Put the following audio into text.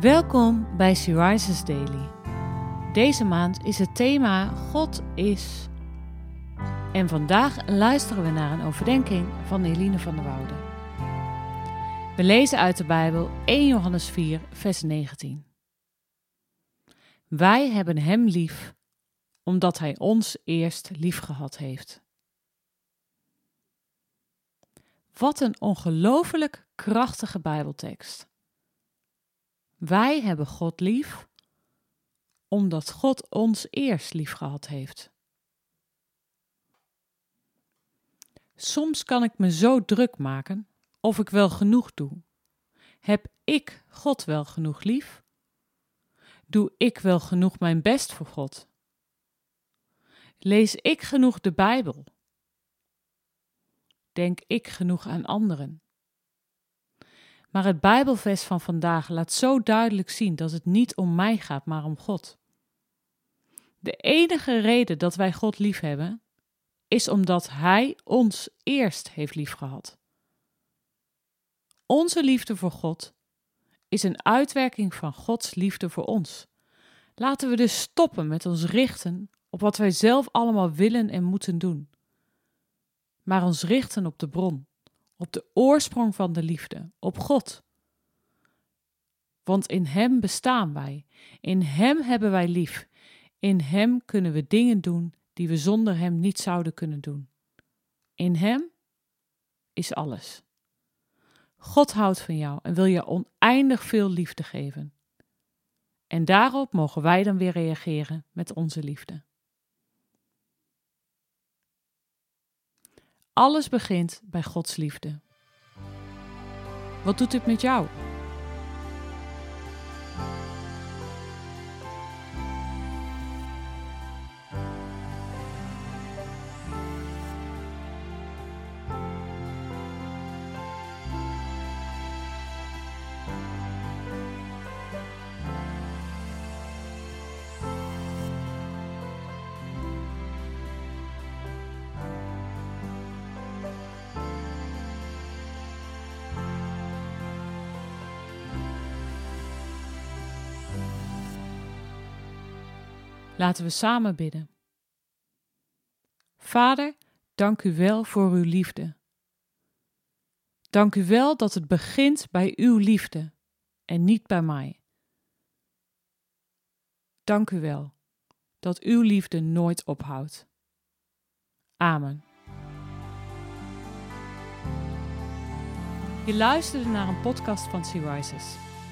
Welkom bij Syriza's Daily. Deze maand is het thema God is. En vandaag luisteren we naar een overdenking van Eline van der Woude. We lezen uit de Bijbel 1 Johannes 4, vers 19. Wij hebben Hem lief, omdat Hij ons eerst lief gehad heeft. Wat een ongelooflijk krachtige Bijbeltekst. Wij hebben God lief, omdat God ons eerst lief gehad heeft. Soms kan ik me zo druk maken of ik wel genoeg doe. Heb ik God wel genoeg lief? Doe ik wel genoeg mijn best voor God? Lees ik genoeg de Bijbel? Denk ik genoeg aan anderen? Maar het Bijbelvers van vandaag laat zo duidelijk zien dat het niet om mij gaat, maar om God. De enige reden dat wij God lief hebben, is omdat Hij ons eerst heeft liefgehad. Onze liefde voor God is een uitwerking van Gods liefde voor ons. Laten we dus stoppen met ons richten op wat wij zelf allemaal willen en moeten doen, maar ons richten op de bron op de oorsprong van de liefde, op God. Want in Hem bestaan wij, in Hem hebben wij lief, in Hem kunnen we dingen doen die we zonder Hem niet zouden kunnen doen. In Hem is alles. God houdt van jou en wil je oneindig veel liefde geven. En daarop mogen wij dan weer reageren met onze liefde. Alles begint bij Gods liefde. Wat doet dit met jou? Laten we samen bidden. Vader, dank u wel voor uw liefde. Dank u wel dat het begint bij uw liefde en niet bij mij. Dank u wel dat uw liefde nooit ophoudt. Amen. Je luisterde naar een podcast van Sea Rises.